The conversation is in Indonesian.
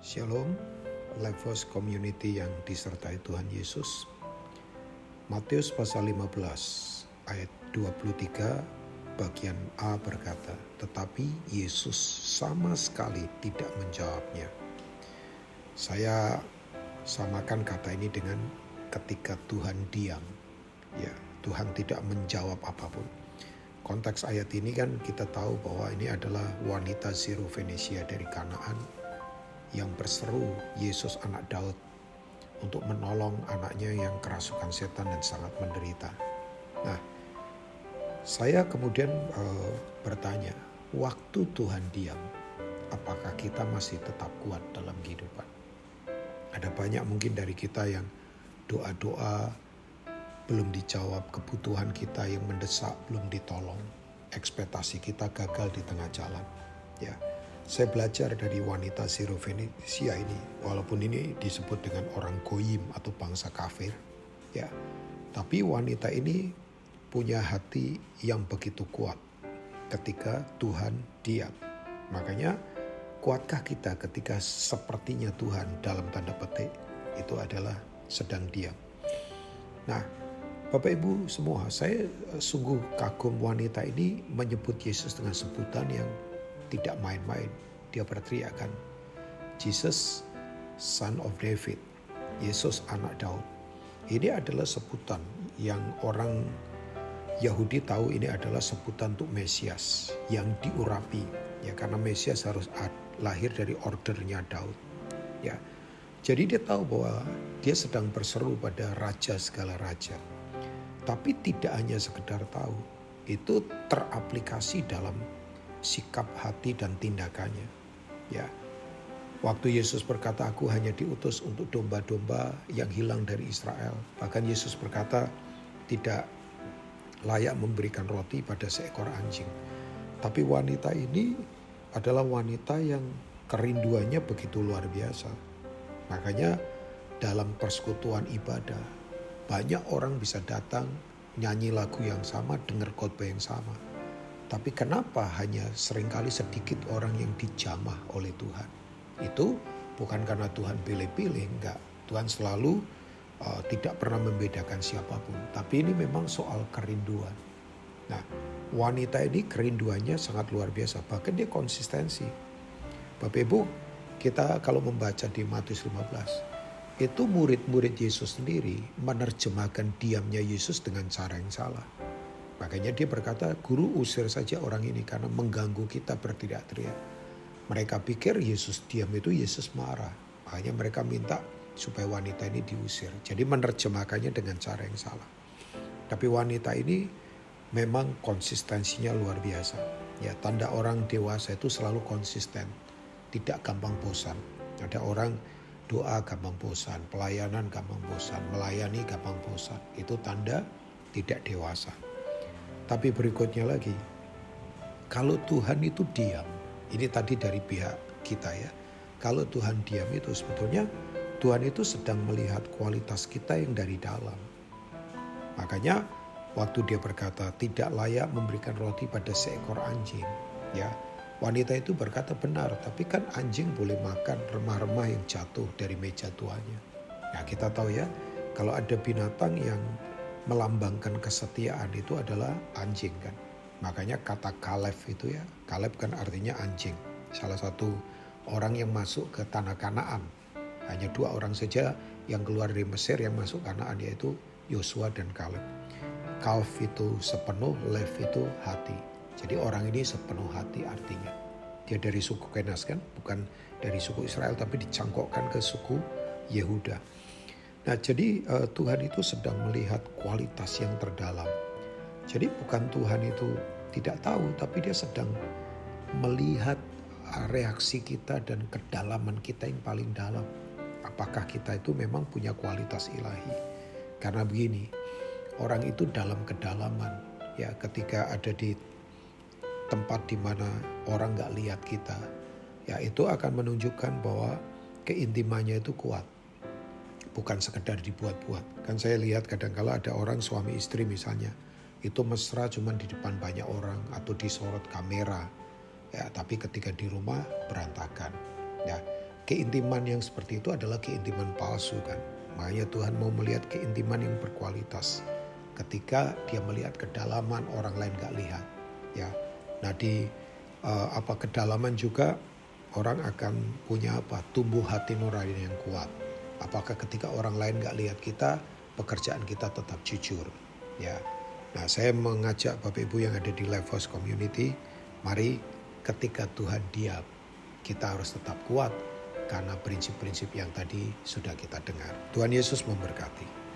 Shalom, Lifehouse Community yang disertai Tuhan Yesus. Matius pasal 15 ayat 23 bagian A berkata, tetapi Yesus sama sekali tidak menjawabnya. Saya samakan kata ini dengan ketika Tuhan diam. Ya, Tuhan tidak menjawab apa pun. Konteks ayat ini kan kita tahu bahwa ini adalah wanita Zero Venesia dari Kanaan yang berseru Yesus anak Daud untuk menolong anaknya yang kerasukan setan dan sangat menderita. Nah, saya kemudian uh, bertanya, waktu Tuhan diam, apakah kita masih tetap kuat dalam kehidupan? Ada banyak mungkin dari kita yang doa-doa belum dijawab, kebutuhan kita yang mendesak belum ditolong, ekspektasi kita gagal di tengah jalan. Ya, saya belajar dari wanita Venesia ini, walaupun ini disebut dengan orang goyim atau bangsa kafir, ya. Tapi wanita ini punya hati yang begitu kuat ketika Tuhan diam. Makanya kuatkah kita ketika sepertinya Tuhan dalam tanda petik itu adalah sedang diam. Nah, Bapak Ibu semua, saya sungguh kagum wanita ini menyebut Yesus dengan sebutan yang tidak main-main. Dia berteriakkan, Jesus, Son of David, Yesus anak Daud. Ini adalah sebutan yang orang Yahudi tahu ini adalah sebutan untuk Mesias yang diurapi ya karena Mesias harus lahir dari ordernya Daud ya jadi dia tahu bahwa dia sedang berseru pada raja segala raja tapi tidak hanya sekedar tahu itu teraplikasi dalam sikap hati dan tindakannya. Ya. Waktu Yesus berkata, "Aku hanya diutus untuk domba-domba yang hilang dari Israel." Bahkan Yesus berkata, "Tidak layak memberikan roti pada seekor anjing." Tapi wanita ini adalah wanita yang kerinduannya begitu luar biasa. Makanya dalam persekutuan ibadah, banyak orang bisa datang nyanyi lagu yang sama, dengar khotbah yang sama tapi kenapa hanya sering kali sedikit orang yang dijamah oleh Tuhan? Itu bukan karena Tuhan pilih-pilih, enggak. Tuhan selalu uh, tidak pernah membedakan siapa pun. Tapi ini memang soal kerinduan. Nah, wanita ini kerinduannya sangat luar biasa. Bahkan dia konsistensi. Bapak Ibu, kita kalau membaca di Matius 15, itu murid-murid Yesus sendiri menerjemahkan diamnya Yesus dengan cara yang salah. Makanya dia berkata, guru usir saja orang ini karena mengganggu kita berteriak-teriak. Mereka pikir Yesus diam itu Yesus marah. Makanya mereka minta supaya wanita ini diusir. Jadi menerjemahkannya dengan cara yang salah. Tapi wanita ini memang konsistensinya luar biasa. Ya, tanda orang dewasa itu selalu konsisten, tidak gampang bosan. Ada orang doa gampang bosan, pelayanan gampang bosan, melayani gampang bosan. Itu tanda tidak dewasa. Tapi berikutnya lagi, kalau Tuhan itu diam, ini tadi dari pihak kita ya. Kalau Tuhan diam itu sebetulnya Tuhan itu sedang melihat kualitas kita yang dari dalam. Makanya waktu dia berkata tidak layak memberikan roti pada seekor anjing, ya. Wanita itu berkata benar, tapi kan anjing boleh makan remah-remah yang jatuh dari meja tuannya. Ya kita tahu ya, kalau ada binatang yang melambangkan kesetiaan itu adalah anjing kan. Makanya kata Kaleb itu ya, Kaleb kan artinya anjing. Salah satu orang yang masuk ke tanah Kanaan. Hanya dua orang saja yang keluar dari Mesir yang masuk Kanaan yaitu Yosua dan Kaleb. Kalf itu sepenuh, Lev itu hati. Jadi orang ini sepenuh hati artinya. Dia dari suku Kenas kan, bukan dari suku Israel tapi dicangkokkan ke suku Yehuda. Nah, jadi uh, Tuhan itu sedang melihat kualitas yang terdalam. Jadi bukan Tuhan itu tidak tahu, tapi dia sedang melihat uh, reaksi kita dan kedalaman kita yang paling dalam. Apakah kita itu memang punya kualitas ilahi? Karena begini, orang itu dalam kedalaman. Ya, ketika ada di tempat di mana orang nggak lihat kita, ya itu akan menunjukkan bahwa keintimannya itu kuat bukan sekedar dibuat-buat. Kan saya lihat kadang-kala ada orang suami istri misalnya, itu mesra cuman di depan banyak orang atau disorot kamera. Ya, tapi ketika di rumah berantakan. Ya, keintiman yang seperti itu adalah keintiman palsu kan. Makanya Tuhan mau melihat keintiman yang berkualitas ketika dia melihat kedalaman orang lain gak lihat ya nah di uh, apa kedalaman juga orang akan punya apa tumbuh hati nurani yang kuat apakah ketika orang lain gak lihat kita pekerjaan kita tetap jujur ya nah saya mengajak bapak ibu yang ada di House Community mari ketika Tuhan diam kita harus tetap kuat karena prinsip-prinsip yang tadi sudah kita dengar. Tuhan Yesus memberkati.